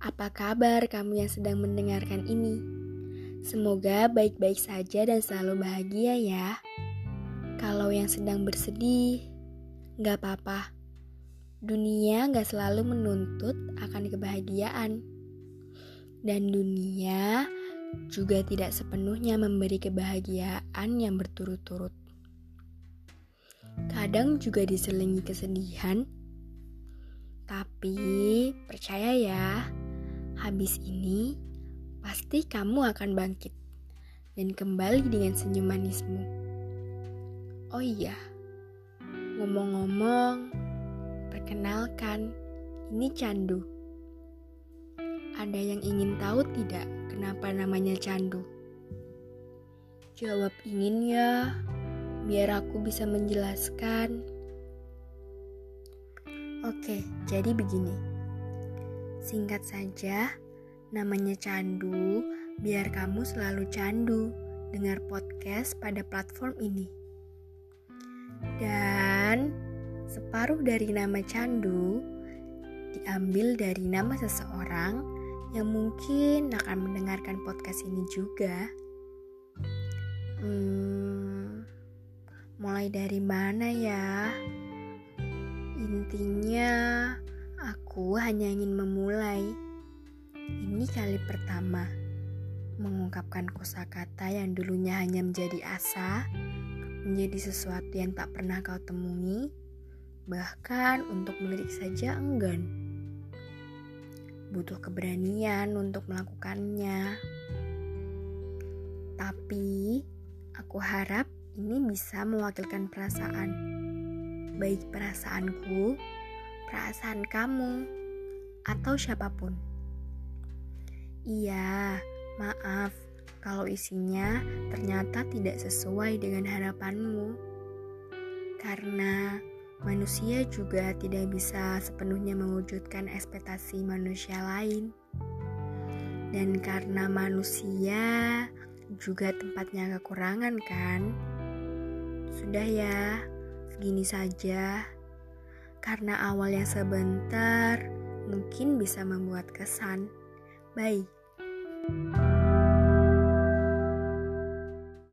Apa kabar kamu yang sedang mendengarkan ini? Semoga baik-baik saja dan selalu bahagia ya. Kalau yang sedang bersedih, gak apa-apa. Dunia gak selalu menuntut akan kebahagiaan. Dan dunia juga tidak sepenuhnya memberi kebahagiaan yang berturut-turut. Kadang juga diselingi kesedihan, tapi percaya ya, Habis ini, pasti kamu akan bangkit dan kembali dengan senyum manismu. Oh iya, ngomong-ngomong, perkenalkan, ini Candu. Ada yang ingin tahu tidak kenapa namanya Candu? Jawab ingin ya, biar aku bisa menjelaskan. Oke, jadi begini. Singkat saja, namanya candu, biar kamu selalu candu dengar podcast pada platform ini. Dan separuh dari nama candu diambil dari nama seseorang yang mungkin akan mendengarkan podcast ini juga. Hmm, mulai dari mana ya? Intinya, Aku hanya ingin memulai. Ini kali pertama mengungkapkan kosakata yang dulunya hanya menjadi asa, menjadi sesuatu yang tak pernah kau temui, bahkan untuk melirik saja enggan. Butuh keberanian untuk melakukannya. Tapi aku harap ini bisa mewakilkan perasaan, baik perasaanku perasaan kamu, atau siapa pun. Iya, maaf kalau isinya ternyata tidak sesuai dengan harapanmu, karena manusia juga tidak bisa sepenuhnya mewujudkan ekspektasi manusia lain, dan karena manusia juga tempatnya kekurangan, kan? Sudah ya, segini saja. Karena awal yang sebentar mungkin bisa membuat kesan. Bye.